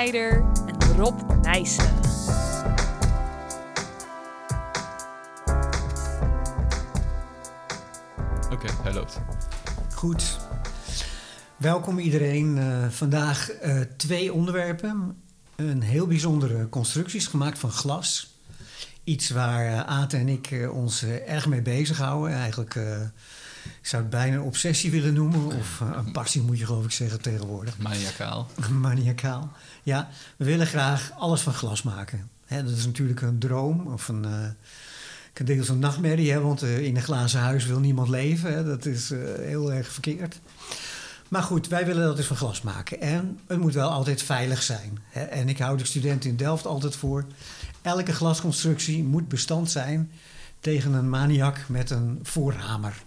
Snijder en Rob Nijssen. Oké, hij loopt. Goed. Welkom iedereen. Eh, vandaag eh, twee onderwerpen. Een heel bijzondere constructies gemaakt van glas. Iets waar uh, Aad en ik eh, ons eh, erg mee bezighouden. Eigenlijk, eh, ik zou het bijna een obsessie willen noemen. Of eh, een passie moet je geloof ik zeggen tegenwoordig. Maniacaal. Maniacaal. Ja, we willen graag alles van glas maken. Hè, dat is natuurlijk een droom of een, eh een deels een nachtmerrie. Hè, want eh, in een glazen huis wil niemand leven. Hè, dat is eh, heel erg verkeerd. Maar goed, wij willen dat dus van glas maken. En het moet wel altijd veilig zijn. Hè. En ik hou de studenten in Delft altijd voor. Elke glasconstructie moet bestand zijn tegen een maniak met een voorhamer.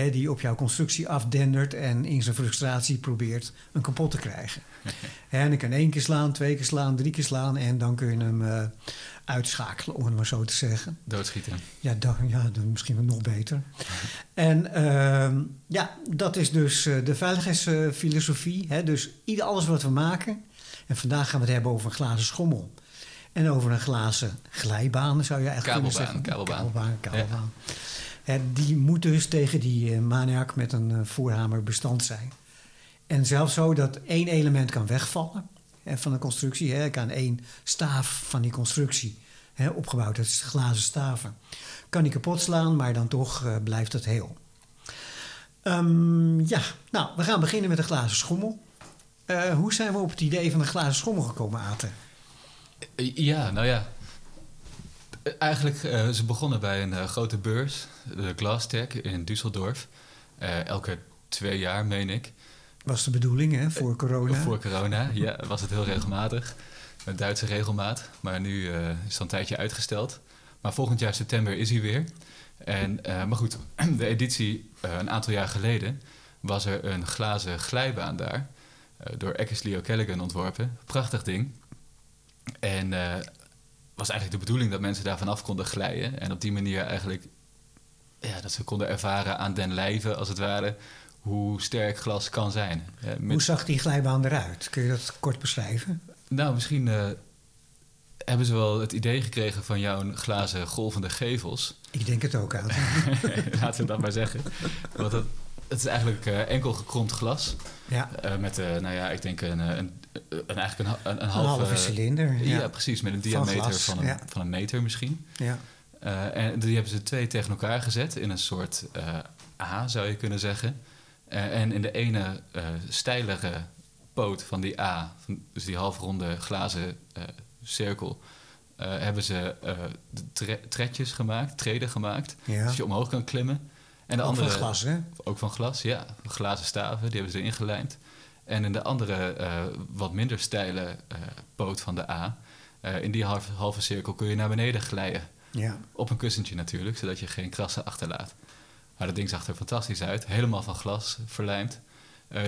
Hè, die op jouw constructie afdendert en in zijn frustratie probeert hem kapot te krijgen. en dan kan één keer slaan, twee keer slaan, drie keer slaan en dan kun je hem eh, uitschakelen, om het maar zo te zeggen. Doodschieten. Ja, dan, ja dan misschien nog beter. En ehm, ja, dat is dus eh, de veiligheidsfilosofie. Hè? Dus ieder, alles wat we maken. En vandaag gaan we het hebben over een glazen schommel. En over een glazen glijbaan, zou je eigenlijk kunnen zeggen. Kabelbaan, Kabelbaan, kabelbaan. Die moet dus tegen die uh, maniak met een uh, voorhamer bestand zijn. En zelfs zo dat één element kan wegvallen van de constructie. Hè, kan één staaf van die constructie, hè, opgebouwd uit glazen staven, kan die kapot slaan, maar dan toch uh, blijft het heel. Um, ja, nou, we gaan beginnen met de glazen schommel. Hoe zijn we op het idee van een glazen schommel gekomen, Aten? Ja, nou ja. Eigenlijk, uh, ze begonnen bij een uh, grote beurs, de Glastech in Düsseldorf. Uh, elke twee jaar, meen ik. Was de bedoeling, hè, voor corona? voor corona, ja, was het heel regelmatig. Met Duitse regelmaat. Maar nu is het een tijdje uitgesteld. Maar volgend jaar september is hij weer. En, maar goed, de editie een aantal jaar geleden was er een glazen glijbaan daar. door Eckersley O'Callaghan ontworpen. Prachtig ding. En was eigenlijk de bedoeling dat mensen daar vanaf konden glijden. En op die manier eigenlijk ja, dat ze konden ervaren aan den lijve, als het ware, hoe sterk glas kan zijn. Ja, met... Hoe zag die glijbaan eruit? Kun je dat kort beschrijven? Nou, misschien uh, hebben ze wel het idee gekregen van jouw glazen golvende gevels. Ik denk het ook aan. Laten we dat maar zeggen. Want het, het is eigenlijk uh, enkel gekromd glas. Ja. Uh, met, nou ja, ik denk een, een een, eigenlijk een, een, een, halve, halve cilinder. Ja. ja. precies. Met een van diameter glas, van, een, ja. van een meter misschien. Ja. Uh, en die hebben ze twee tegen elkaar gezet in een soort uh, A, zou je kunnen zeggen. Uh, en in de ene steilere poot van die A, van, dus die halfronde glazen cirkel, hebben ze tre tretjes gemaakt, treden gemaakt. Ja. Dus je omhoog kan klimmen. En de ook andere, van glas, hè? Ook van glas, ja. Glazen staven, die hebben ze erin gelijmd. En in de andere, uh, wat minder steile uh, poot van de A, uh, in die halve, halve, cirkel kun je naar beneden glijden. Ja. Op een kussentje natuurlijk, zodat je geen krassen achterlaat. Maar dat ding zag er fantastisch uit, helemaal van glas verlijmd.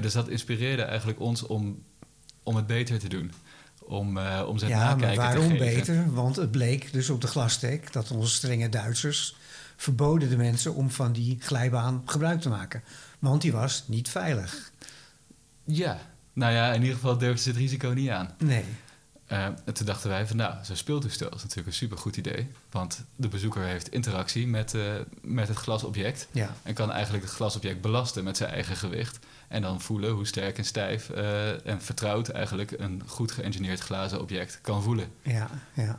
dus dat inspireerde eigenlijk ons om, om het beter te doen. Om, om ze ja, nakijken maar waarom beter? Want het bleek dus op de glastek dat onze strenge Duitsers verboden de mensen om van die glijbaan gebruik te maken. Want die was niet veilig. Ja, nou ja, in ieder geval durfden ze het risico niet aan. Nee. Uh, en toen dachten wij van nou, zo'n speeltoestel is natuurlijk een supergoed idee. Want de bezoeker heeft interactie met, uh, met het glasobject. Ja. En kan eigenlijk het glasobject belasten met zijn eigen gewicht. En dan voelen hoe sterk en stijf uh, en vertrouwd eigenlijk een goed geëngineerd glazen object kan voelen. Ja, ja.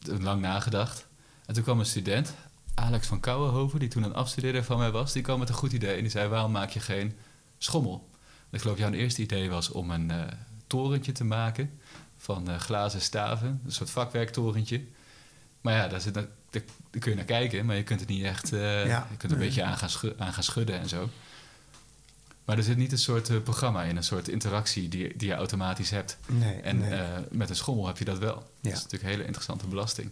Lang nagedacht. En toen kwam een student, Alex van Kouwenhoven, die toen een afstudeerder van mij was. Die kwam met een goed idee en die zei waarom maak je geen schommel? Ik geloof jouw eerste idee was om een uh, torentje te maken van uh, glazen staven, een soort vakwerktorentje. Maar ja, daar, zit, daar, daar, kun je naar kijken, maar je kunt het niet echt. Uh, ja, je kunt een beetje aan gaan, schudden, aan gaan, schudden en zo. Maar er zit niet een soort programma in, een soort interactie die, die je automatisch hebt. Nee, en nee. met een schommel heb je dat wel. Ja. Dat is natuurlijk een hele interessante belasting.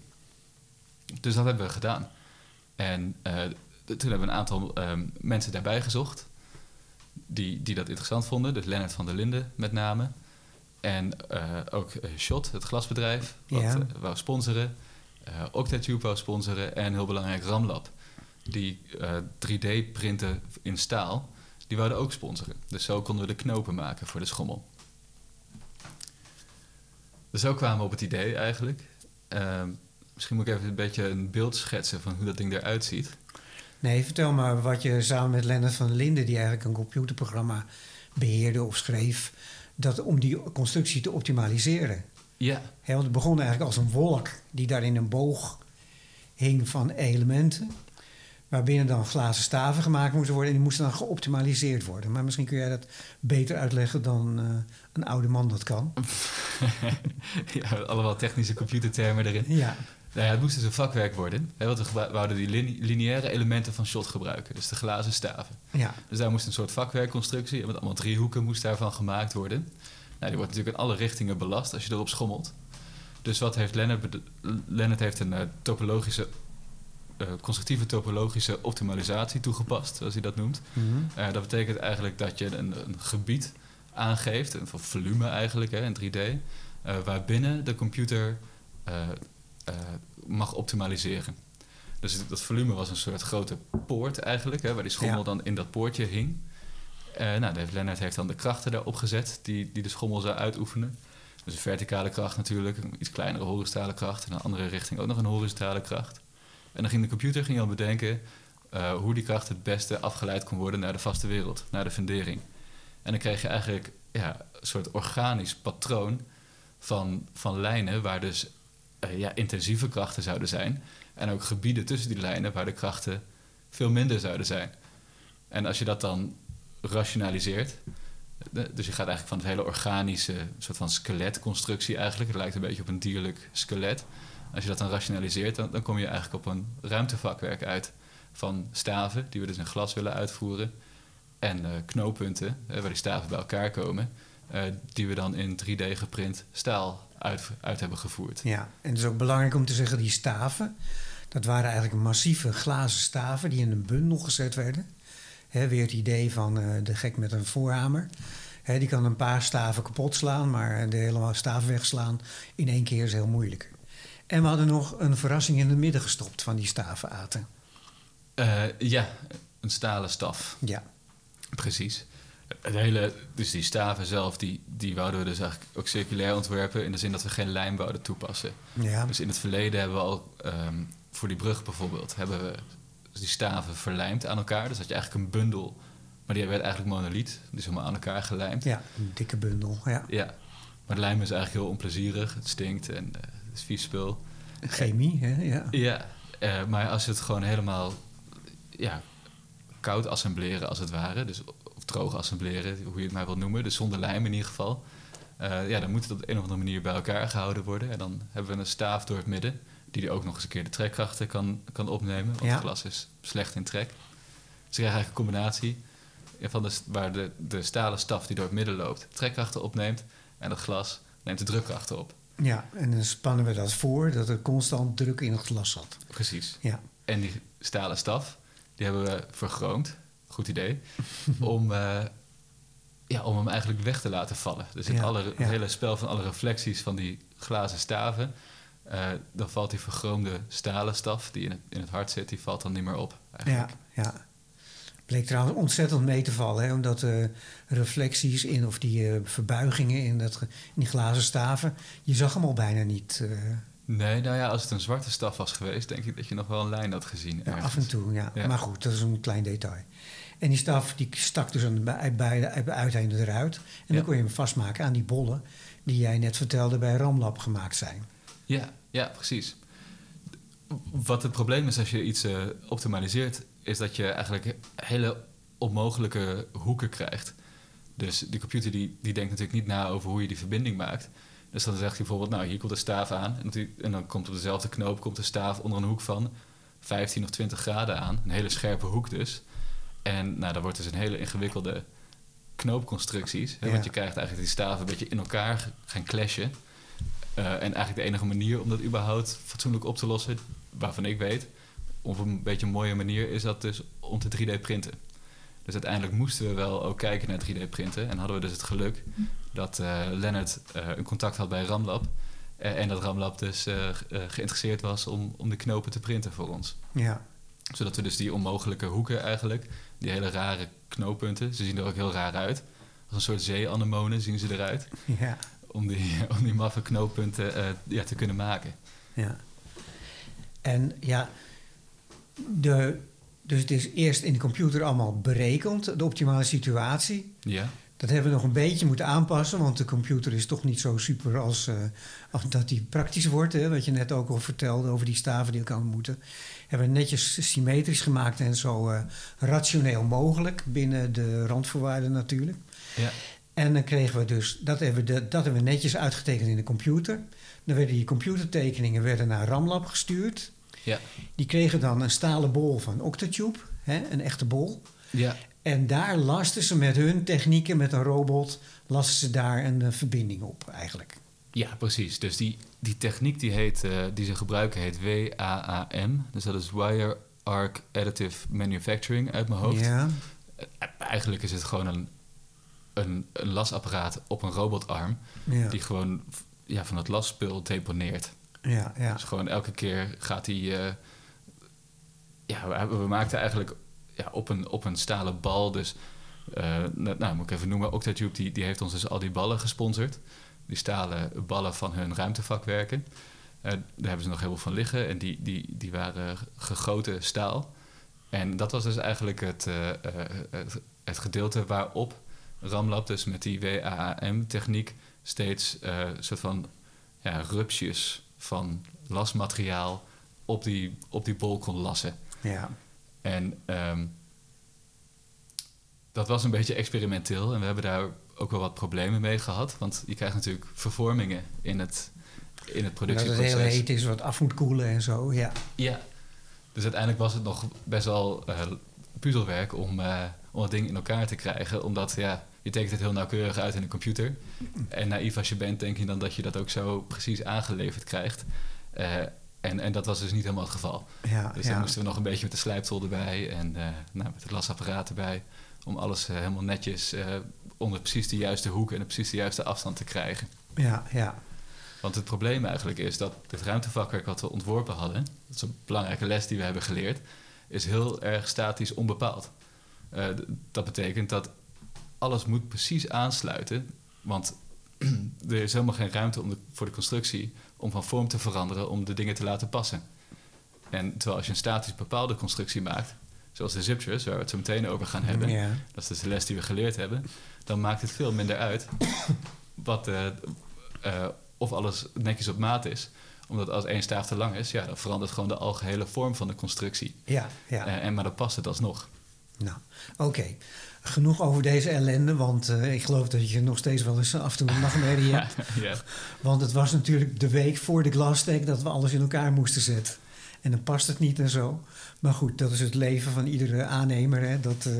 Dus dat hebben we gedaan. En toen hebben we een aantal um, mensen daarbij gezocht die, die dat interessant vonden. Dus Lennart van der Linden met name. En uh, ook uh, Shot, het glasbedrijf, wat Ja. uh, wou sponsoren. Uh, Octatube wou sponsoren. En heel belangrijk Ramlab, die 3D-printen in staal. Die wouden ook sponsoren. Dus zo konden we de knopen maken voor de schommel. Dus zo kwamen we op het idee eigenlijk. Ehm, misschien moet ik even een beetje een beeld schetsen van hoe dat ding eruit ziet. Nee, vertel maar wat je samen met Lennart van Linden, die eigenlijk een computerprogramma beheerde of schreef, dat om die constructie te optimaliseren. Ja, want het begon eigenlijk als een wolk die daar in een boog hing van elementen. Waarbinnen dan glazen staven gemaakt moesten worden en die moesten dan geoptimaliseerd worden. Maar misschien kun jij dat beter uitleggen dan eh, een oude man dat kan. ja, allemaal technische computertermen erin. Ja, Nou ja, het moest dus een vakwerk worden. Hè, want we wouden die lin- lineaire elementen van shot gebruiken. Dus de glazen staven. ja, Dus daar moest een soort vakwerkconstructie... met allemaal driehoeken moest daarvan gemaakt worden. Nou, die wordt natuurlijk in alle richtingen belast als je erop schommelt. Dus wat heeft Lennart... Lennart heeft een eh, topologische... eh, constructieve topologische optimalisatie toegepast, zoals hij dat noemt. Mhm. Eh, dat betekent eigenlijk dat je een, een gebied aangeeft, een volume eigenlijk hè, in 3D, eh, waarbinnen de computer eh, mag optimaliseren. Dus dat volume was een soort grote poort eigenlijk, hè, waar die schommel Ja. dan in dat poortje hing. Eh nou, Lennart heeft dan de krachten daarop gezet die, die de schommel zou uitoefenen. Dus een verticale kracht natuurlijk, een iets kleinere horizontale kracht. En in een andere richting ook nog een horizontale kracht. En dan ging de computer ging al bedenken eh, hoe die kracht het beste afgeleid kon worden naar de vaste wereld, naar de fundering. En dan kreeg je eigenlijk ja, een soort organisch patroon van, van lijnen waar dus eh, ja, intensieve krachten zouden zijn. En ook gebieden tussen die lijnen waar de krachten veel minder zouden zijn. En als je dat dan rationaliseert, de- dus je gaat eigenlijk van het hele organische soort van skeletconstructie eigenlijk, het lijkt een beetje op een dierlijk skelet. Als je dat dan rationaliseert, dan, dan kom je eigenlijk op een ruimtevakwerk uit van staven, die we dus in glas willen uitvoeren, en eh, knooppunten, eh, waar die staven bij elkaar komen, eh, die we dan in 3D geprint staal uit, uit hebben gevoerd. ja. En het is ook belangrijk om te zeggen, die staven, dat waren eigenlijk massieve glazen staven die in een bundel gezet werden. Weer het idee van eh, de gek met een voorhamer. Hè, die kan een paar staven kapot slaan, maar de hele staaf wegslaan in één keer is heel moeilijk. En we hadden nog een verrassing in het midden gestopt van die stavenaten. Eh, ja, een stalen staf. Ja, Precies. Het hele, dus die staven zelf, die, die wouden we dus eigenlijk ook circulair ontwerpen... in de zin dat we geen lijm wouden toepassen. ja, Dus in het verleden hebben we al, ehm, voor die brug bijvoorbeeld... hebben we die staven verlijmd aan elkaar. Dus dat je eigenlijk een bundel... maar die werd eigenlijk monoliet. Die is helemaal aan elkaar gelijmd. ja, een dikke bundel. Ja. Ja. Maar lijm is eigenlijk heel onplezierig. Het stinkt en eh, het is vies spul. Chemie, hè? Ja. Ja, eh, maar als je het gewoon helemaal ja, koud assembleren als het ware, dus, of droog assembleren, hoe je het maar wilt noemen, dus zonder lijm in ieder geval, eh, ja, dan moet het op de een of andere manier bij elkaar gehouden worden. En dan hebben we een staaf door het midden, die ook nog eens een keer de trekkrachten kan, kan opnemen, want Ja. glas is slecht in trek. Dus je krijgt eigenlijk een combinatie van de, waar de, de stalen staf die door het midden loopt, trekkrachten opneemt, en het glas neemt de drukkrachten op. ja, en dan spannen we dat voor dat er constant druk in het glas zat. Precies. Ja, En die stalen staf, die hebben we vergroond. Goed idee. om, eh, ja, om hem eigenlijk weg te laten vallen. Dus in Ja, alle, ja. het hele spel van alle reflecties van die glazen staven... eh, dan valt die vergroomde stalen staf die in het, in het hart zit... die valt dan niet meer op ja, eigenlijk. ja. Bleek trouwens ontzettend mee te vallen, hè, omdat de reflecties in, of die verbuigingen in, dat, in die glazen staven, je zag hem al bijna niet. Nee, nou ja, als het een zwarte staf was geweest... denk ik dat je nog wel een lijn had gezien. ja, af en toe, ja. Ja. Maar goed, dat is een klein detail. En die staf die stak dus aan de bij- beide uiteinden eruit. En Ja. dan kon je hem vastmaken aan die bollen die jij net vertelde bij Ramlab gemaakt zijn. Ja, ja, precies. Wat het probleem is als je iets eh, optimaliseert, is dat je eigenlijk hele onmogelijke hoeken krijgt. Dus die computer die, die denkt natuurlijk niet na over hoe je die verbinding maakt. Dus dan zegt hij bijvoorbeeld, nou hier komt de staaf aan. En, die- en dan komt op dezelfde knoop komt de staaf onder een hoek van 15 of 20 graden aan. Een hele scherpe hoek dus. En nou, dan wordt dus een hele ingewikkelde knoopconstructies. Hè, Ja. Want je krijgt eigenlijk die staven een beetje in elkaar gaan clashen. Eh, en eigenlijk de enige manier om dat überhaupt fatsoenlijk op te lossen, waarvan ik weet, op een beetje een mooie manier, is dat dus om te 3D printen. Dus uiteindelijk moesten we wel ook kijken naar 3D printen. En hadden we dus het geluk dat eh Lennart eh, een contact had bij Ramlab. En dat Ramlab dus ge- geïnteresseerd was om, om de knopen te printen voor ons. Ja, Zodat we dus die onmogelijke hoeken eigenlijk, die hele rare knooppunten, ze zien er ook heel raar uit. Als een soort zeeanemonen zien ze eruit ja, om die, om die maffe knooppunten eh, ja, te kunnen maken. Ja. En ja, de, dus het is eerst in de computer allemaal berekend, de optimale situatie. Ja, Dat hebben we nog een beetje moeten aanpassen, want de computer is toch niet zo super als, eh, als dat die praktisch wordt. Hè, wat je net ook al vertelde over die staven die elkaar moeten. Hebben we netjes symmetrisch gemaakt en zo eh, rationeel mogelijk binnen de randvoorwaarden natuurlijk. ja, En dan kregen we dus, dat hebben, we de, dat hebben we netjes uitgetekend in de computer. Dan werden die computertekeningen werden naar Ramlab gestuurd. ja, Die kregen dan een stalen bol van Octatube, hè, een echte bol. ja, En daar lasten ze met hun technieken, met een robot, lasten ze daar een verbinding op eigenlijk. Ja, precies. Dus die, die techniek die, heet, eh, die ze gebruiken heet WAAM. Dus dat is Wire Arc Additive Manufacturing uit mijn hoofd. Ja, Eh, Eigenlijk is het gewoon een, een, een lasapparaat op een robotarm... ja, die gewoon ja, van het lasspul deponeert. ja, ja. Dus gewoon elke keer gaat hij. eh, ja, we, we maakten eigenlijk ja, op, een, op een stalen bal. Dus, nou, nou, moet ik even noemen. Octatube die, die heeft ons dus al die ballen gesponsord. Die stalen ballen van hun ruimtevakwerken. Eh, daar hebben ze nog heel veel van liggen. En die, die, die waren gegoten staal. En dat was dus eigenlijk het, eh, eh, het, het gedeelte waarop Ramlab, dus met die WAAM-techniek, steeds een soort van ja, rupsjes van lasmateriaal op die, op die bol kon lassen. ja. En ehm, dat was een beetje experimenteel en we hebben daar ook wel wat problemen mee gehad. Want je krijgt natuurlijk vervormingen in het, in het Dat het productieproces. heel heet is, wat af moet koelen en zo, ja. Ja. Dus uiteindelijk was het nog best wel eh, puzzelwerk om, eh, om het ding in elkaar te krijgen. Omdat ja, je tekent het heel nauwkeurig uit in de computer. En naïef als je bent, denk je dan dat je dat ook zo precies aangeleverd krijgt. Eh, en, en dat was dus niet helemaal het geval. ja, Dus ja. dan moesten we nog een beetje met de slijptol erbij en nou, met het lasapparaat erbij. Om alles eh, helemaal netjes eh, onder precies de juiste hoek en de precies de juiste afstand te krijgen. ja, ja. Want het probleem eigenlijk is dat dit ruimtevakwerk wat we ontworpen hadden, dat is een belangrijke les die we hebben geleerd, is heel erg statisch onbepaald. Eh, dat betekent dat alles moet precies aansluiten, want er is helemaal geen ruimte om de, voor de constructie om van vorm te veranderen om de dingen te laten passen. En terwijl als je een statisch bepaalde constructie maakt, zoals de ziptures, waar we het zo meteen over gaan hebben, ja. dat is dus de les die we geleerd hebben, dan maakt het veel minder uit wat, eh, eh, of alles netjes op maat is. Omdat als één staaf te lang is, ja, dan verandert gewoon de algehele vorm van de constructie. Ja, ja. Eh, en maar dan past het alsnog. Nou, oké. Genoeg over deze ellende, want ik geloof dat je nog steeds wel eens af en toe een nachtmerrie hebt. ja. Want het was natuurlijk de week voor de glastek dat we alles in elkaar moesten zetten. En dan past het niet en zo. Maar goed, dat is het leven van iedere aannemer. Hè? Dat eh,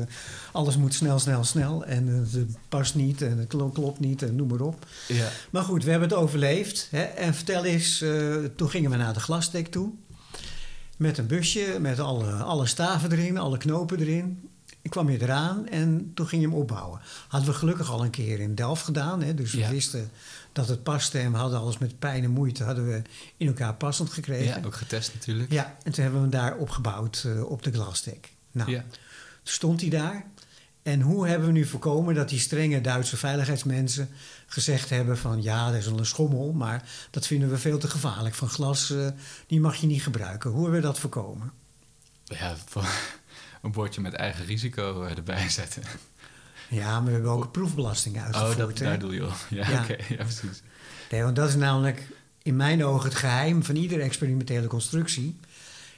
alles moet snel, snel, snel. En het past niet en het klo- klopt niet en noem maar op. Ja. Maar goed, we hebben het overleefd. Hè? En vertel eens, eh, toen gingen we naar de glastek toe. Met een busje, met alle, alle staven erin, alle knopen erin. Ik kwam hier eraan en toen ging je hem opbouwen. Hadden we gelukkig al een keer in Delft gedaan. Hè? Dus we Ja. wisten dat het paste en we hadden alles met pijn en moeite hadden we in elkaar passend gekregen. ja, ook getest natuurlijk. Ja, en toen hebben we hem daar opgebouwd eh, op de glastek. Nou, Ja. toen stond hij daar. En hoe hebben we nu voorkomen dat die strenge Duitse veiligheidsmensen gezegd hebben van ja, dat is wel een schommel, maar dat vinden we veel te gevaarlijk. Van glas, eh, die mag je niet gebruiken. Hoe hebben we dat voorkomen? Ja, een bordje met eigen risico eh, erbij zetten. Ja, maar we hebben ook een proefbelasting uitgevoerd. Oh, dat, hè? daar doe je wel. Ja, Ja. oké. Ja, precies. Nee, want dat is namelijk in mijn ogen het geheim van iedere experimentele constructie.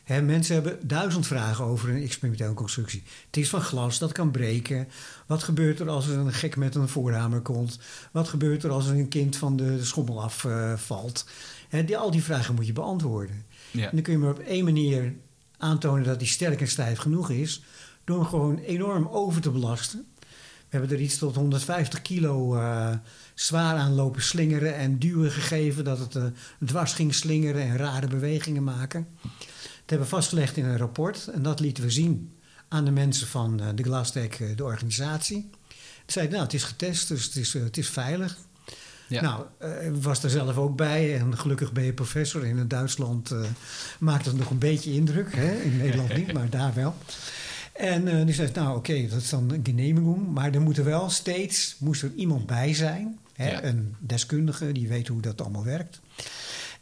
Hè, mensen hebben duizend vragen over een experimentele constructie. Het is van glas, dat kan breken. Wat gebeurt er als er een gek met een voorhamer komt? Wat gebeurt er als er een kind van de schommel afvalt? die, al die vragen moet je beantwoorden. Ja. En dan kun je maar op één manier aantonen dat die sterk en stijf genoeg is. Door hem gewoon enorm over te belasten. Hebben er iets tot 150 kilo eh, zwaar aan lopen slingeren en duwen gegeven. Dat het eh, dwars ging slingeren en rare bewegingen maken. Dat hebben we vastgelegd in een rapport. En dat lieten we zien aan de mensen van eh, de Glastec, eh, de organisatie. Ze zeiden, nou, het is getest, dus het is, het is veilig. Ja. Nou, ik was er zelf ook bij. En gelukkig ben je professor. In Duitsland eh, maakt het nog een beetje indruk. Hè? In Nederland niet, maar daar wel. En eh, die zei, nou oké, dat is dan een genehmiging. Maar er moet er wel steeds moest er iemand bij zijn. Hè? Ja. Een deskundige die weet hoe dat allemaal werkt.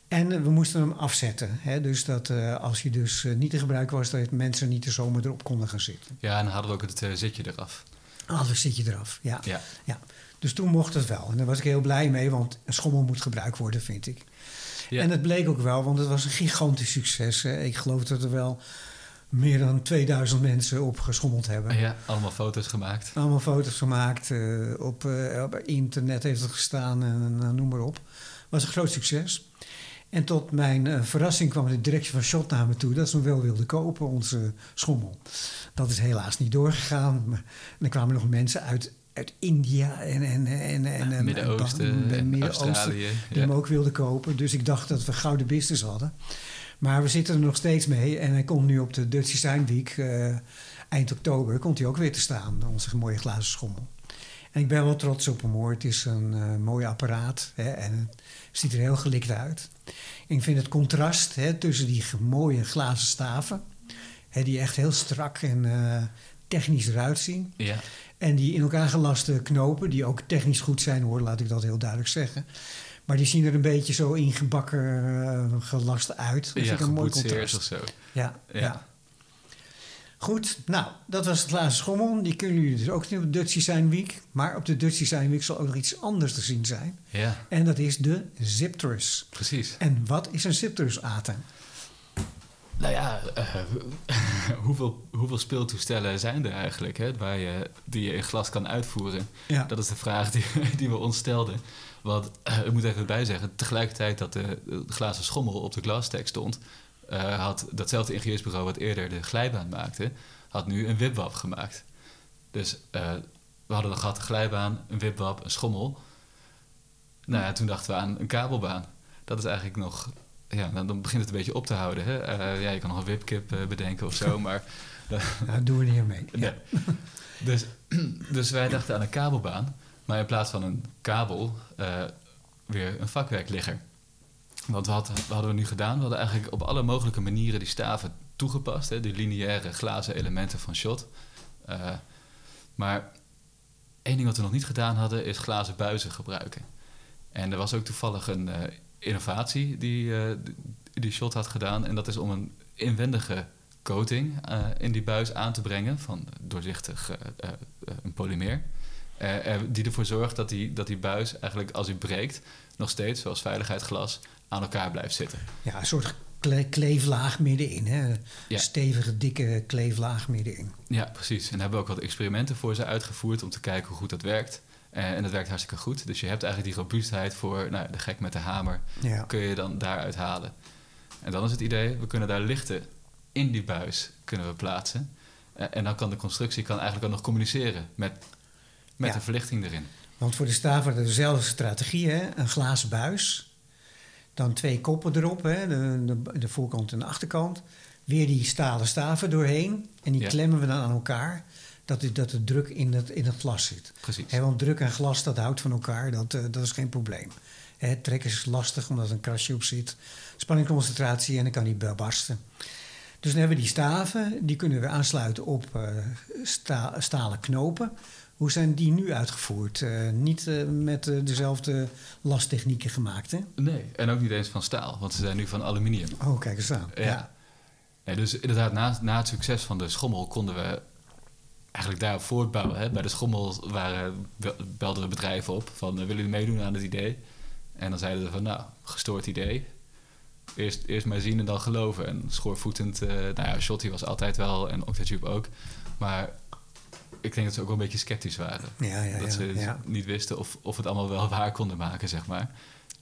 En eh, we moesten hem afzetten. Hè? Dus dat eh, als hij dus eh, niet te gebruiken was, dat mensen niet de zomer erop konden gaan zitten. Ja, en dan hadden we ook het eh, zitje eraf. Alles zit je eraf, ja. Ja. ja. Dus toen mocht het wel. En daar was ik heel blij mee, want een schommel moet gebruikt worden, vind ik. Ja. En het bleek ook wel, want het was een gigantisch succes. Hè. Ik geloof dat er wel meer dan 2000 mensen op geschommeld hebben. Ja, allemaal foto's gemaakt. Allemaal foto's gemaakt, eh, op, eh, op internet heeft het gestaan en noem maar op. Was een groot succes. En tot mijn eh, verrassing kwam de directie van Shot naar me toe dat ze hem wel wilden kopen, onze schommel. Dat is helaas niet doorgegaan. Maar, en er kwamen nog mensen uit, uit India en, en, en, en, en Midden-Oosten, en- en en Midden-Oosten Australië. die Ja. hem ook wilden kopen. Dus ik dacht dat we gouden business hadden. Maar we zitten er nog steeds mee. En hij komt nu op de Dutch Design Week, eh, eind oktober, komt hij ook weer te staan. Onze mooie glazen schommel. En ik ben wel trots op hem hoor. Het is een eh, mooi apparaat hè, en het ziet er heel gelikt uit. En ik vind het contrast hè, tussen die mooie glazen staven, hè, die echt heel strak en eh, technisch eruit zien. Ja. En die in elkaar gelaste knopen, die ook technisch goed zijn hoor, laat ik dat heel duidelijk zeggen. Maar die zien er een beetje zo ingebakken eh, gelast uit. Dat ja, een mooi contrast. of zo. Ja, ja. Ja. Goed, nou, dat was het glazen schommel. Die kunnen jullie dus ook zien op de Dutch Design Week. Maar op de Dutch Design Week zal ook nog iets anders te zien zijn. Ja, En dat is de Ziptrus. precies. En wat is een Ziptrus, Aten? Nou ja, eh, hoeveel, hoeveel speeltoestellen zijn er eigenlijk hè, waar je, die je in glas kan uitvoeren? Ja, Dat is de vraag die, die we ons stelden. Want eh, ik moet even bij zeggen, tegelijkertijd dat de, de glazen schommel op de glastack stond, eh, had datzelfde ingenieursbureau wat eerder de glijbaan maakte, had nu een wipwap gemaakt. Dus eh, we hadden dan gehad een glijbaan, een wipwap, een schommel. Nou ja, toen dachten we aan een kabelbaan. Dat is eigenlijk nog, ja, dan, dan begint het een beetje op te houden. Hè? Ja, je kan nog een wipkip bedenken of zo, maar nou, doen we niet mee. Ja. Nee. Dus, dus wij dachten aan een kabelbaan, maar in plaats van een kabel eh, weer een vakwerkligger. Want wat, wat hadden we nu gedaan? We hadden eigenlijk op alle mogelijke manieren die staven toegepast, hè, die lineaire glazen elementen van shot. Eh, maar één ding wat we nog niet gedaan hadden, is glazen buizen gebruiken. En er was ook toevallig een eh, innovatie die, die Shot had gedaan. En dat is om een inwendige coating in die buis aan te brengen van doorzichtig een polymeer. Eh, die ervoor zorgt dat die, dat die buis eigenlijk als hij breekt nog steeds, zoals veiligheidsglas, aan elkaar blijft zitten. Ja, een soort kle- kleeflaag middenin. Hè? Ja. Stevige, dikke kleeflaag middenin. Ja, precies. En daar hebben we ook wat experimenten voor ze uitgevoerd om te kijken hoe goed dat werkt. Eh, en dat werkt hartstikke goed. Dus je hebt eigenlijk die robuustheid voor nou, de gek met de hamer. Ja. kun je dan daaruit halen. En dan is het idee, we kunnen daar lichten in die buis kunnen we plaatsen. En dan kan de constructie kan eigenlijk ook nog communiceren met, met Ja. de verlichting erin. Want voor de staaf hadden dezelfde strategie. Hè? Een glazen buis. Dan twee koppen erop. Hè? De, de, de voorkant en de achterkant. Weer die stalen staven doorheen. En die Ja. klemmen we dan aan elkaar. Dat, de- dat de druk in het, in het glas zit. Precies. Hè, want druk en glas, dat houdt van elkaar. Dat, eh, dat is geen probleem. Hè, trekken is lastig, omdat er een krasje op zit. Spanningconcentratie en dan kan die barsten. Dus dan hebben we die staven. Die kunnen we aansluiten op eh, sta- stalen knopen. Hoe zijn die nu uitgevoerd? Eh, niet eh, met eh, dezelfde lastechnieken gemaakt, hè? Nee, en ook niet eens van staal, want ze zijn nu van aluminium. Oh, kijk eens aan. Ja. Ja. Nee, dus inderdaad, na, na het succes van de schommel konden we eigenlijk daarop voortbouwen. Hè. Bij de schommel waren, bel- belden we bedrijven op van willen jullie meedoen aan het idee? En dan zeiden ze van nou, gestoord idee. Eerst, eerst maar zien en dan geloven. En schoorvoetend, nou ja, Shotty was altijd wel en Octatube ook. Maar ik denk dat ze ook wel een beetje sceptisch waren. Ja, ja, dat ze niet wisten of, of het allemaal wel waar konden maken, zeg maar.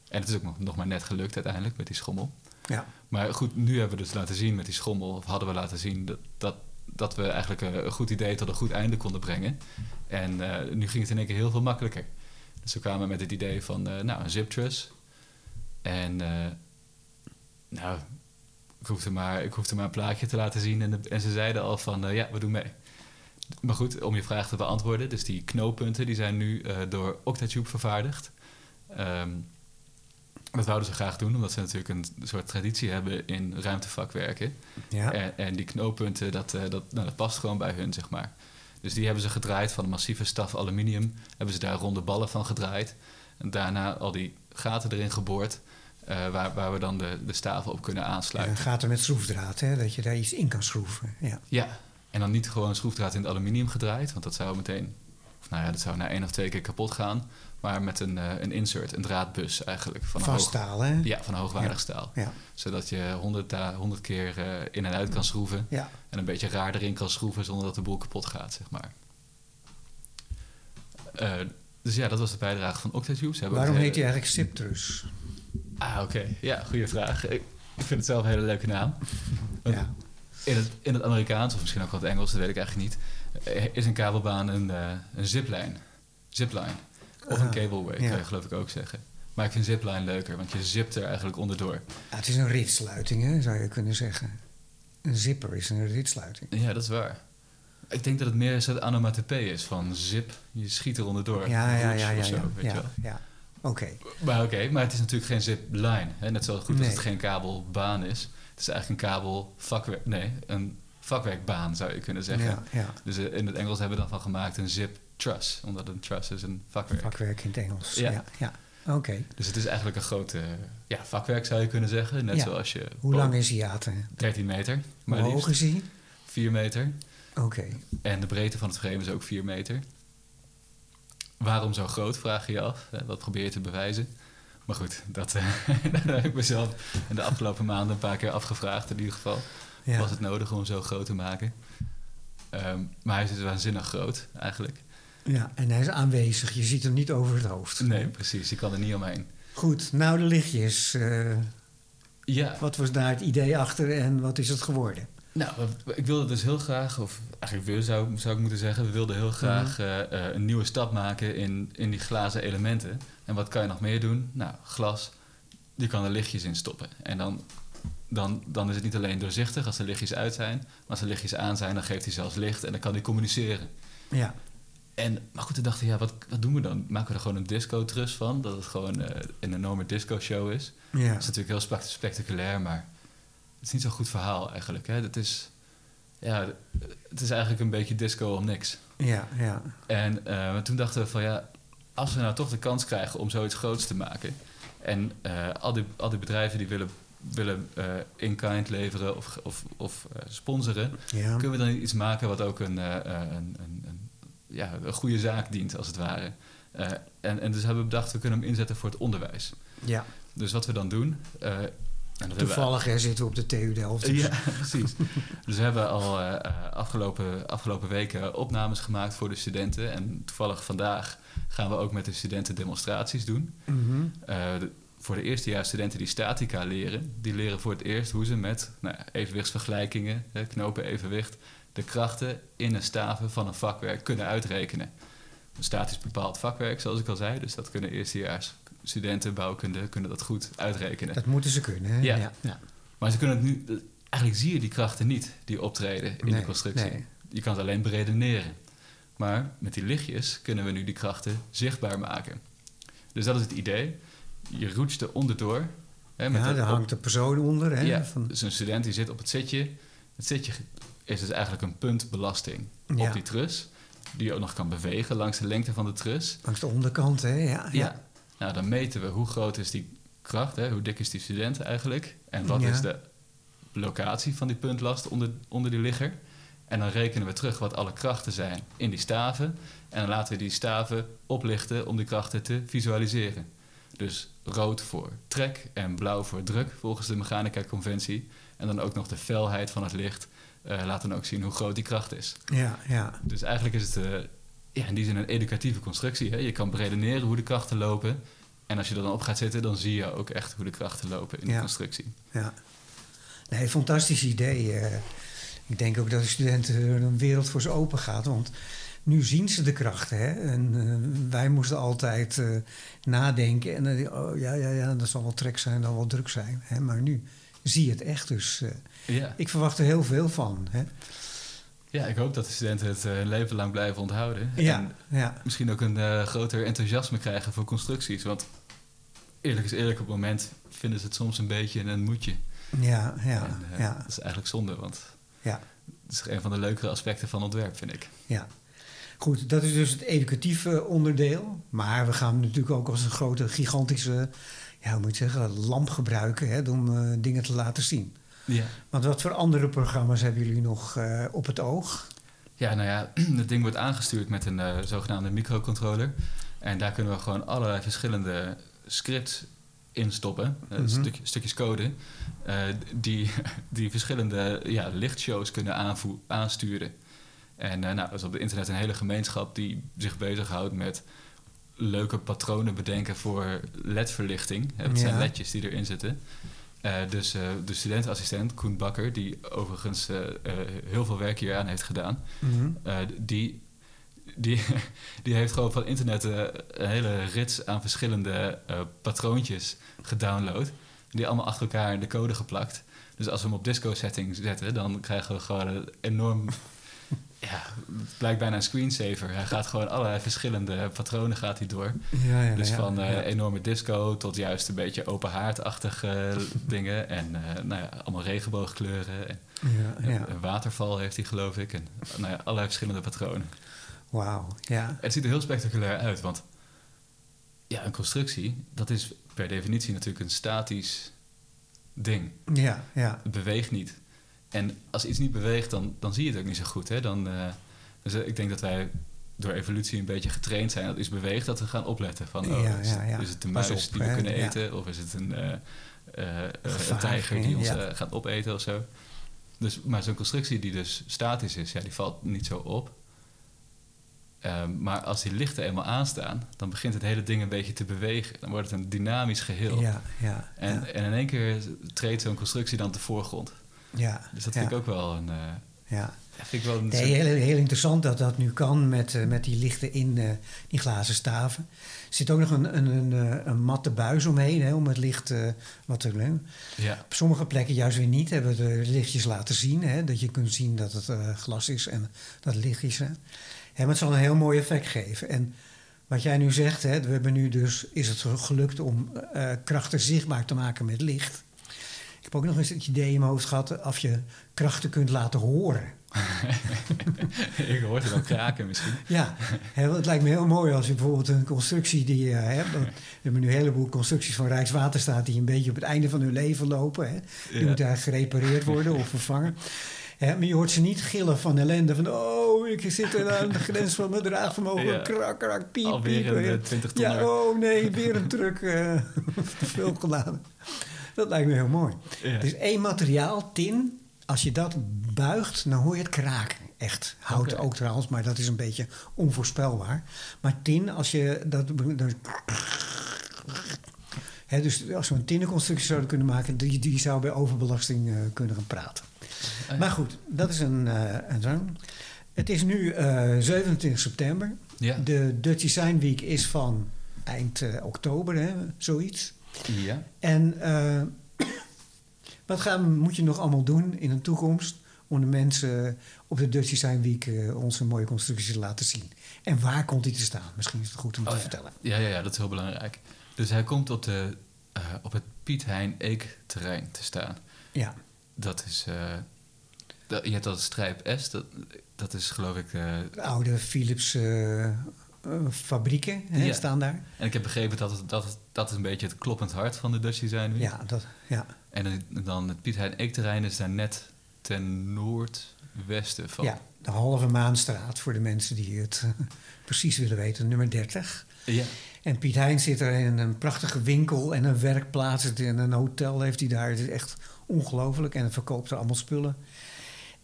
En het is ook nog, nog maar net gelukt uiteindelijk met die schommel. ja. Maar goed, nu hebben we dus laten zien met die schommel, of hadden we laten zien dat, dat, dat we eigenlijk een, goed idee tot een goed einde konden brengen. En eh, nu ging het in één keer heel veel makkelijker. Dus we kwamen met het idee van, eh, nou, een zip truss. En, eh, nou, ik hoefde, maar, ik hoefde maar een plaatje te laten zien en, de- en ze zeiden al van, ja, we doen mee. Maar goed, om je vraag te beantwoorden, dus die knooppunten die zijn nu eh, door Octatube vervaardigd. Ehm, dat wouden ze graag doen, omdat ze natuurlijk een soort traditie hebben in ruimtevakwerken. ja. En, en die knooppunten, dat, eh, dat, nou, dat past gewoon bij hun, zeg maar. Dus die hebben ze gedraaid van een massieve staf aluminium. Hebben ze daar ronde ballen van gedraaid. En daarna al die gaten erin geboord, eh, waar, waar we dan de, de staven op kunnen aansluiten. dan gaat er met schroefdraad, hè, dat je daar iets in kan schroeven. Ja. Ja, en dan niet gewoon een schroefdraad in het aluminium gedraaid, want dat zou meteen, of nou ja, dat zou na één of twee keer kapot gaan. Maar met een, eh, een insert, een draadbus eigenlijk. Van hoog, staal, hè? ja, van hoogwaardig Ja. staal. Ja. Zodat je honderd, honderd keer eh, in en uit kan schroeven. ja. En een beetje raar erin kan schroeven zonder dat de boel kapot gaat, zeg maar. Eh, dus ja, dat was de bijdrage van Octatube. Ze hebben Waarom heet hij hele- eigenlijk Citrus? Ah, oké. Ja, goede vraag. Ik, vind het zelf een hele leuke naam. Ja. In, het, in het Amerikaans, of misschien ook wel het Engels, dat weet ik eigenlijk niet... eh, is een kabelbaan een, eh, een ziplijn. Zipline. Of een Ah, cableway, kan je geloof ik ook zeggen. Maar ik vind zipline leuker, want je zipt er eigenlijk onderdoor. Ja, het is een ritsluiting, hè, zou je kunnen zeggen. Een zipper is een ritsluiting. Ja, dat is waar. Ik denk dat het meer een onomatopee is van zip, je schiet er onderdoor. Ja, ja, ja, ja. zo, ja, weet ja, wel. ja. Oké. Maar oké, maar het is natuurlijk geen zipline. Hè? Net zo goed als het geen kabelbaan is. Het is eigenlijk een kabelvakwerk... Nee, een vakwerkbaan zou je kunnen zeggen. Ja, ja. Dus eh, in het Engels hebben we dan van gemaakt een zip truss. Omdat een truss is een vakwerk. Vakwerk in het Engels. Ja. Ja, ja. Oké. Dus het is eigenlijk een grote ja, vakwerk zou je kunnen zeggen. Net zoals je... Hoe lang is hiaten? 13 meter. Maar Hoe hoog is hij? 4 meter. Oké. En de breedte van het frame is ook 4 meter. Waarom zo groot, vraag je je af. Wat probeer je te bewijzen? Maar goed, dat, eh, dat heb ik mezelf in de afgelopen maanden een paar keer afgevraagd. In ieder geval Ja. was het nodig om hem zo groot te maken. Ehm, maar hij is dus waanzinnig groot, eigenlijk. ja, en hij is aanwezig. Je ziet hem niet over het hoofd. Nee, precies. Je kan er niet omheen. Goed, nou de lichtjes. eh, Ja, wat was daar het idee achter en wat is het geworden? nou, ik wilde dus heel graag, of eigenlijk wil, zou, zou ik moeten zeggen, we wilden heel graag Mhm. eh, eh, een nieuwe stap maken in, in die glazen elementen. En wat kan je nog meer doen? Nou, glas, je kan er lichtjes in stoppen. En dan, dan, dan is het niet alleen doorzichtig als de lichtjes uit zijn, maar als de lichtjes aan zijn, dan geeft hij zelfs licht en dan kan hij communiceren. Ja, En, maar goed, we dachten, ja, wat, wat doen we dan? Maken we er gewoon een disco-trust van? Dat het gewoon eh, een enorme disco-show is? ja. Dat is natuurlijk heel spect- spectaculair, maar het is niet zo'n goed verhaal eigenlijk. Hè? Het, is, ja, het is eigenlijk een beetje disco om niks. Ja, ja. En eh, toen dachten we van ja, als we nou toch de kans krijgen om zoiets groots te maken. En eh, al, die, al die bedrijven die willen, willen eh, in-kind leveren of, of, of eh, sponsoren, ja. kunnen we dan iets maken wat ook een, een, een, een, ja, een goede zaak dient, als het ware. En, en dus hebben we bedacht, we kunnen hem inzetten voor het onderwijs. ja. Dus wat we dan doen. En we- Toevallig hè, zitten we op de TU Delft. dus- ja, precies. Dus we hebben al eh, eh, afgelopen, afgelopen weken opnames gemaakt voor de studenten. En toevallig vandaag gaan we ook met de studenten demonstraties doen. Mhm. Eh, de- voor de eerstejaarsstudenten die statica leren, die leren voor het eerst hoe ze met nou, evenwichtsvergelijkingen, hè, knopen evenwicht, de krachten in een staven van een vakwerk kunnen uitrekenen. Een statisch bepaald vakwerk, zoals ik al zei, dus dat kunnen eerstejaars studenten bouwkunde kunnen dat goed uitrekenen. Dat moeten ze kunnen. Hè? Ja. ja. ja. Maar ze kunnen het nu. Eigenlijk zie je die krachten niet die optreden in de constructie. nee. Je kan het alleen beredeneren. Maar met die lichtjes kunnen we nu die krachten zichtbaar maken. Dus dat is het idee. Je roetst er onderdoor. Hè, met Ja, de- daar hangt een persoon onder. Hè? ja, Van, dus een student die zit op het zitje. Het zitje is dus eigenlijk een puntbelasting Ja. op die trus. Die je ook nog kan bewegen langs de lengte van de trus. langs de onderkant, hè? Ja, Ja. Nou, dan meten we hoe groot is die kracht, hè? hoe dik is die student eigenlijk. En wat Ja. is de locatie van die puntlast onder, onder die ligger. En dan rekenen we terug wat alle krachten zijn in die staven. En dan laten we die staven oplichten om die krachten te visualiseren. Dus rood voor trek en blauw voor druk, volgens de mechanica-conventie. En dan ook nog de felheid van het licht eh, laat dan ook zien hoe groot die kracht is. ja, ja. Dus eigenlijk is het eh, ja, in die zin een educatieve constructie. Hè? Je kan beredeneren hoe de krachten lopen. En als je er dan op gaat zitten, dan zie je ook echt hoe de krachten lopen in de constructie. ja. Nee, fantastisch idee. eh. ik denk ook dat de studenten een wereld voor ze open gaat. Want nu zien ze de krachten. Hè? En eh, wij moesten altijd eh, nadenken. En oh, ja, ja, ja, dat zal wel trek zijn, dat zal wel druk zijn. Hè? Maar nu zie je het echt. Dus Ja. ik verwacht er heel veel van. Hè? Ja, ik hoop dat de studenten het hun leven lang blijven onthouden. Ja, En ja, misschien ook een eh, groter enthousiasme krijgen voor constructies. Want eerlijk is eerlijk, op het moment vinden ze het soms een beetje een moedje. ja, ja, En, eh, ja, Dat is eigenlijk zonde, want ja. het is een van de leukere aspecten van ontwerp, vind ik. Ja. Goed, dat is dus het educatieve onderdeel. Maar we gaan natuurlijk ook als een grote, gigantische, ja, hoe moet je zeggen, lamp gebruiken hè, om dingen te laten zien. Ja. Want wat voor andere programma's hebben jullie nog eh, op het oog? Ja, nou ja, het ding wordt aangestuurd met een eh, zogenaamde microcontroller. En daar kunnen we gewoon allerlei verschillende scripts instoppen, eh, Mhm. stuk- stukjes code, die, die verschillende ja, lichtshows kunnen aansturen. En nou, er is op het internet een hele gemeenschap die zich bezighoudt met leuke patronen bedenken voor LED-verlichting. Dat zijn Ja. ledjes die erin zitten. Eh, dus eh, de studentenassistent Koen Bakker, die overigens eh, heel veel werk hier aan heeft gedaan, Mhm. die, die, die heeft gewoon van internet een hele rits aan verschillende patroontjes gedownload. Die allemaal achter elkaar in de code geplakt. Dus als we hem op disco setting zetten, dan krijgen we gewoon een enorm. Ja, het lijkt bijna een screensaver. Hij gaat gewoon allerlei verschillende patronen gaat hij door. Ja, ja, Dus ja, van eh, enorme disco tot juist een beetje open haardachtige dingen. En eh, nou ja, allemaal regenboogkleuren. En ja, ja. Een waterval heeft hij, geloof ik. En nou ja, allerlei verschillende patronen. Wauw, ja. Het ziet er heel spectaculair uit, want ja, een constructie, dat is per definitie natuurlijk een statisch ding. Ja, ja. Het beweegt niet. En als iets niet beweegt, dan, dan zie je het ook niet zo goed. Hè? Dan, eh, dus eh, ik denk dat wij door evolutie een beetje getraind zijn dat iets beweegt, dat we gaan opletten. Van, oh, Ja, is, ja, ja. is het een muis op, die we kunnen eten? Of is het een, eh, een tijger die ons gaat opeten of zo? Dus, maar zo'n constructie die dus statisch is, ja, die valt niet zo op. Ehm, maar als die lichten eenmaal aanstaan, dan begint het hele ding een beetje te bewegen. Dan wordt het een dynamisch geheel. Ja, ja. En, ja, en in één keer treedt zo'n constructie dan de voorgrond. Ja, Dus dat vind ik ook wel een. eh, Ja. vind ik wel een Nee, soort- heel, heel interessant dat dat nu kan met, eh, met die lichten in eh, die glazen staven. Er zit ook nog een, een, een, een matte buis omheen hè, om het licht wat te ja, Op sommige plekken juist weer niet. Hebben we de lichtjes laten zien. Hè, dat je kunt zien dat het glas is en dat het licht is. Hè. Maar het zal een heel mooi effect geven. En wat jij nu zegt, hè, we hebben nu dus, is het gelukt om krachten zichtbaar te maken met licht. Ik heb ook nog eens het idee in mijn hoofd gehad of je krachten kunt laten horen. ik hoor het dan kraken misschien. Ja, het lijkt me heel mooi als je bijvoorbeeld een constructie die je hebt. want We hebben nu een heleboel constructies van Rijkswaterstaat die een beetje op het einde van hun leven lopen. Hè. Die Ja. moeten gerepareerd worden of vervangen. Hè, maar je hoort ze niet gillen van ellende. Van, oh, ik zit er aan de grens van mijn draagvermogen. Ja. Krak, krak, piep, Alweer piep. een hè. eh, 20 ton. Ja, oh nee, weer een truck eh, te veel geladen. Dat lijkt me heel mooi. Ja. Dus één materiaal, tin, als je dat buigt, dan hoor je het kraken. Echt. Hout ook trouwens, maar dat is een beetje onvoorspelbaar. Maar tin, als je dat... dan- Hè, dus als we een tinnenconstructie zouden kunnen maken... die, die zou bij overbelasting eh, kunnen gaan praten. ja. Maar goed, dat is een, eh een zo'n. Het is nu eh 27 september. Ja. De Dutch Design Week is van eind eh, oktober, hè, zoiets. Ja. En eh, wat gaan, moet je nog allemaal doen in de toekomst om de mensen op de Dutch Design Week eh, onze mooie constructies te laten zien? En waar komt die te staan? Misschien is het goed om Oh te ja. vertellen. Ja, ja, ja, dat is heel belangrijk. Dus hij komt op, de, eh, op het Piet Hein Eek terrein te staan. Ja, Dat is. dat, je hebt dat strijp S, dat, dat is geloof ik. de oude Philips eh, fabrieken hè, Ja. staan daar. en ik heb begrepen dat het, dat, dat is een beetje het kloppend hart van de Dutch Design Week. Ja, dat, ja. En dan- het Piet Hein Eek terrein is daar net ten noordwesten van. ja, de halve maanstraat voor de mensen die het precies willen weten, nummer 30. Ja. En Piet Hein zit er in een prachtige winkel en een werkplaats en een hotel heeft hij daar. Het is echt ongelooflijk en verkoopt er allemaal spullen.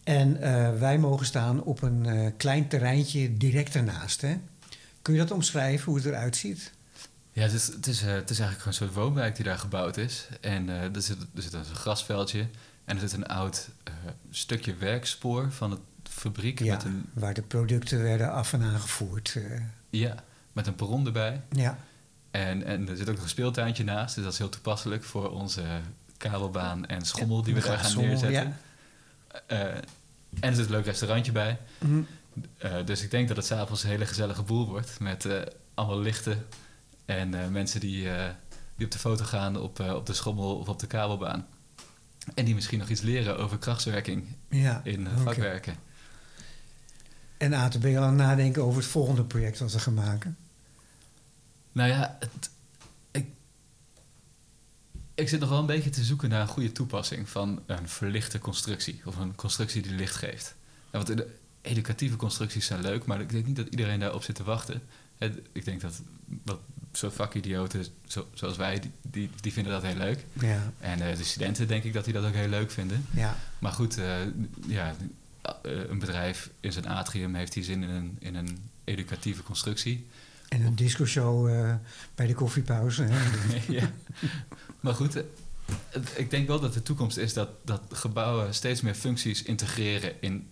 En eh, wij mogen staan op een eh, klein terreintje direct ernaast. Hè? Kun je dat omschrijven, hoe het eruit ziet? Ja, het is, het, is, eh, het is eigenlijk gewoon een soort woonwijk die daar gebouwd is. En eh, er, zit, er zit een grasveldje en er zit een oud eh, stukje werkspoor van het fabriek Ja, met, een, waar de producten werden af en aangevoerd. eh, ja, met een perron erbij. ja, En, en er zit ook nog een speeltuintje naast, dus dat is heel toepasselijk voor onze kabelbaan en schommel die we daar gaan neerzetten. En er zit een leuk restaurantje bij. Mhm. Eh, dus ik denk dat het s'avonds een hele gezellige boel wordt. Met eh, allemaal lichten en eh, mensen die, die op de foto gaan op, op de schommel of op de kabelbaan. En die misschien nog iets leren over krachtswerking ja. in vakwerken. En ATB al aan het nadenken over het volgende project wat we gaan maken. Nou ja, het, ik, ik zit nog wel een beetje te zoeken naar een goede toepassing van een verlichte constructie. Of een constructie die licht geeft. Ja, want educatieve constructies zijn leuk, maar ik denk niet dat iedereen daarop zit te wachten. Het- Ik denk dat wat soort vakidioten zo, zoals wij, die, die, die vinden dat heel leuk. Ja, En eh, de studenten denk ik dat die dat ook heel leuk vinden. ja, Maar goed, eh, ja, eh, een bedrijf in zijn atrium heeft die zin in een, in een educatieve constructie. en een discoshow bij de koffiepauze. Hè? ja. Maar goed, ik denk wel dat de toekomst is dat, dat gebouwen steeds meer functies integreren in.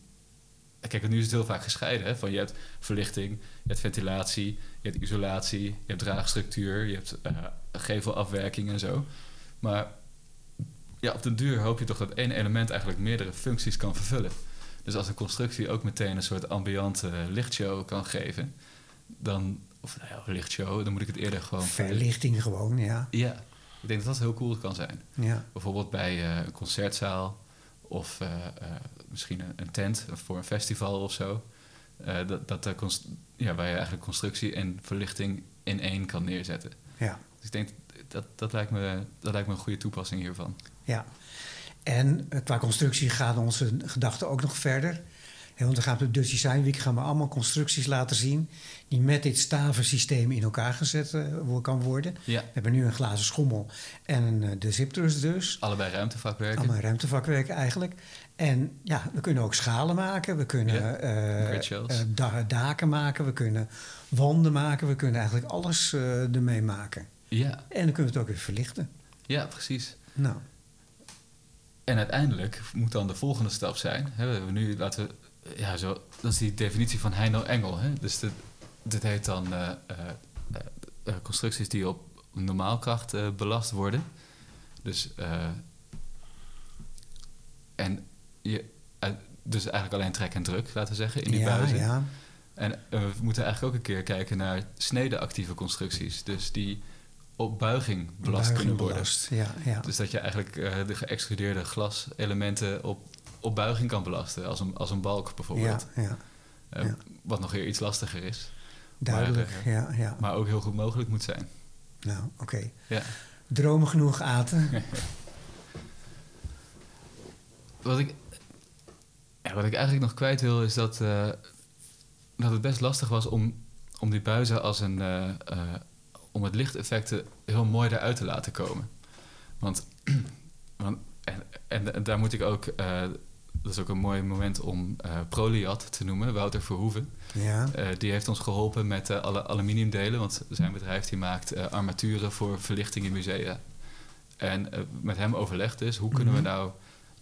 Kijk, nu is het heel vaak gescheiden. Hè? Van je hebt verlichting, je hebt ventilatie, je hebt isolatie, je hebt draagstructuur, je hebt eh, gevelafwerking en zo. Maar ja, op den duur hoop je toch dat één element eigenlijk meerdere functies kan vervullen. Dus als een constructie ook meteen een soort ambiante lichtshow kan geven, dan, of nou ja, lichtshow, dan moet ik het eerder gewoon Verlichting gewoon, ja. ja, ik denk dat dat heel cool kan zijn. ja. Bijvoorbeeld bij eh, een concertzaal of eh, eh, misschien een, een tent voor een festival of zo. Eh, dat, dat ja, waar je eigenlijk constructie en verlichting in één kan neerzetten. ja. Dus ik denk dat dat lijkt me, dat lijkt me een goede toepassing hiervan. Ja, en qua constructie gaan onze gedachten ook nog verder. Want we gaan op de Dutch Design Week gaan we allemaal constructies laten zien... die met dit stavensysteem in elkaar gezet eh, kan worden. Ja, We hebben nu een glazen schommel en een, eh, de Ziptrus dus. allebei ruimtevakwerken. Allemaal ruimtevakwerken eigenlijk. En ja, we kunnen ook schalen maken. We kunnen Ja, eh, daken maken. We kunnen wanden maken. We kunnen eigenlijk alles ermee maken. Ja, En dan kunnen we het ook weer verlichten. ja, precies. Nou, En uiteindelijk moet dan de volgende stap zijn. Hè, we hebben nu, laten we, ja, zo, dat is die definitie van Heino Engel. Hè? Dus dit, dit heet dan eh, eh, eh, constructies die op normaalkracht eh, belast worden. Dus, en je, dus eigenlijk alleen trek en druk, laten we zeggen, in die ja, buizen. ja. En we moeten eigenlijk ook een keer kijken naar snedeactieve constructies. Dus die op buiging belast Buiging kunnen worden. belast, Ja, ja. Dus dat je eigenlijk eh, de geëxtrudeerde glaselementen op, op buiging kan belasten. Als een, als een balk bijvoorbeeld. ja, ja. Eh, ja. Wat nog weer iets lastiger is. Duidelijk, Maar, ja, ja. Maar ook heel goed mogelijk moet zijn. Nou, oké. Ja. Dromen genoeg, Aten. Wat ik, ja, wat ik eigenlijk nog kwijt wil is dat, eh, dat het best lastig was om, om die buizen als een. eh, eh, om het lichteffecten heel mooi eruit te laten komen. Want, want en, en, en daar moet ik ook. eh, dat is ook een mooi moment om eh Proliat te noemen, Wouter Verhoeven. Ja, Eh, die heeft ons geholpen met alle aluminiumdelen, want zijn bedrijf die maakt armaturen voor verlichting in musea. En met hem overlegd dus, hoe kunnen Mhm. we nou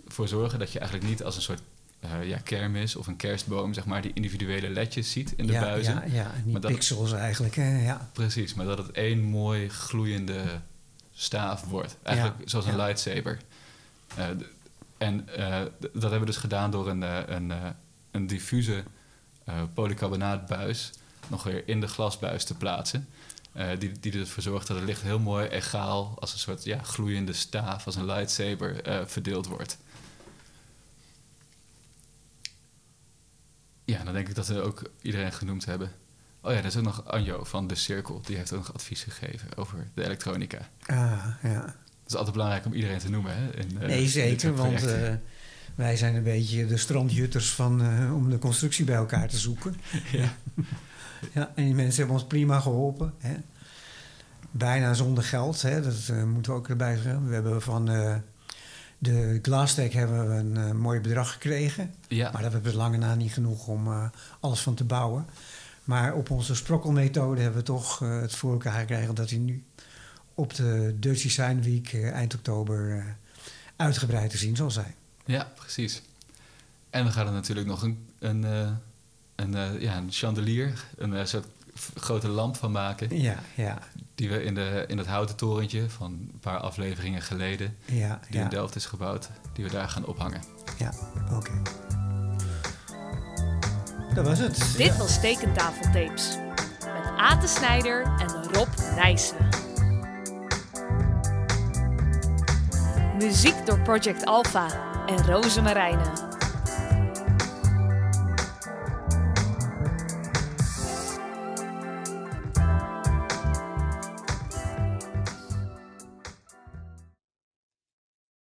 voor zorgen dat je eigenlijk niet als een soort eh, ja, kermis of een kerstboom, zeg maar, die individuele ledjes ziet in de ja, buizen. Ja, ja. Dat- pixels eigenlijk, hè. Ja, Precies, maar dat het één mooi gloeiende staaf wordt. Eigenlijk Ja, zoals een lightsaber. Eh, en eh, dat hebben we dus gedaan door een, eh, een, een diffuse polycarbonaatbuis nog weer in de glasbuis te plaatsen. Die, die ervoor zorgt dat het licht heel mooi egaal als een soort ja, gloeiende staaf, als een lightsaber, verdeeld wordt. Ja, dan denk ik dat we ook iedereen genoemd hebben. Oh ja, er is ook nog Anjo van De Cirkel. Die heeft ook nog advies gegeven over de elektronica. ah, ja. Dat is altijd belangrijk om iedereen te noemen. Hè? In, eh, Nee, zeker, want eh, wij zijn een beetje de strandjutters van, eh, om de constructie bij elkaar te zoeken. ja. Ja, en die mensen hebben ons prima geholpen. Hè. Bijna zonder geld, hè. dat moeten we ook erbij zeggen. We hebben van de Glastech hebben we een mooi bedrag gekregen. ja. Maar dat was lange na niet genoeg om alles van te bouwen. Maar op onze sprokkelmethode hebben we toch het voor elkaar gekregen dat hij nu op de Dutch Design Week eh, eind oktober eh, uitgebreid te zien zal zijn. ja, precies. En we gaan er natuurlijk nog een, een, eh, een, eh, ja, een chandelier, een eh, soort grote lamp van maken. Ja, ja, Die we in, de, in het houten torentje van een paar afleveringen geleden, ja, die in ja, Delft is gebouwd, die we daar gaan ophangen. ja oké. Dat was het. Dit was Tekentafeltapes. Met Ate Snijder en Rob Nijssen. Muziek door Project Alpha en Roze Marijnen.